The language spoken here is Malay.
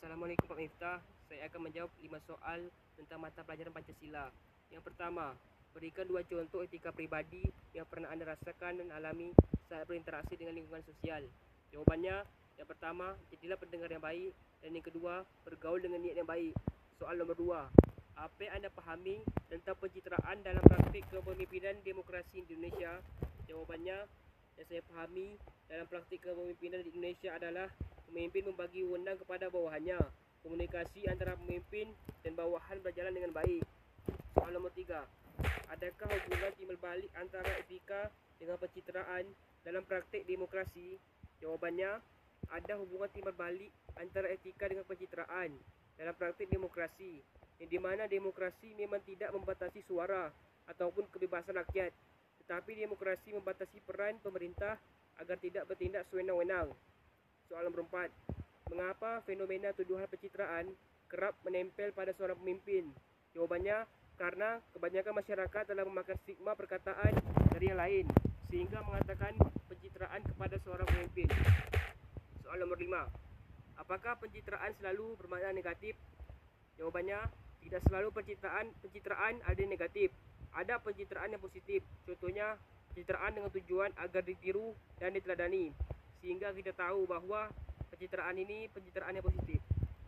Assalamualaikum Pak Miftah. Saya akan menjawab lima soal tentang mata pelajaran Pancasila. Yang pertama, berikan dua contoh etika pribadi yang pernah anda rasakan dan alami saat berinteraksi dengan lingkungan sosial. Jawabannya, yang pertama, jadilah pendengar yang baik dan yang kedua, bergaul dengan niat yang baik. Soal nombor dua, apa yang anda pahami tentang pencitraan dalam praktik kepemimpinan demokrasi Indonesia? Jawabannya, yang saya pahami dalam praktik kepemimpinan di Indonesia adalah pemimpin membagi wewenang kepada bawahannya. Komunikasi antara pemimpin dan bawahan berjalan dengan baik. Soal nombor tiga. Adakah hubungan timbal balik antara etika dengan pencitraan dalam praktik demokrasi? Jawabannya, ada hubungan timbal balik antara etika dengan pencitraan dalam praktik demokrasi. Di mana demokrasi memang tidak membatasi suara ataupun kebebasan rakyat. Tetapi demokrasi membatasi peran pemerintah agar tidak bertindak sewenang-wenang. Soalan nombor empat. Mengapa fenomena tuduhan pencitraan kerap menempel pada seorang pemimpin? Jawabannya, karena kebanyakan masyarakat telah memakan stigma perkataan dari yang lain sehingga mengatakan pencitraan kepada seorang pemimpin. Soalan nombor lima. Apakah pencitraan selalu bermakna negatif? Jawabannya, tidak selalu pencitraan pencitraan ada negatif. Ada pencitraan yang positif. Contohnya, pencitraan dengan tujuan agar ditiru dan diteladani sehingga kita tahu bahawa pencitraan ini pencitraan yang positif.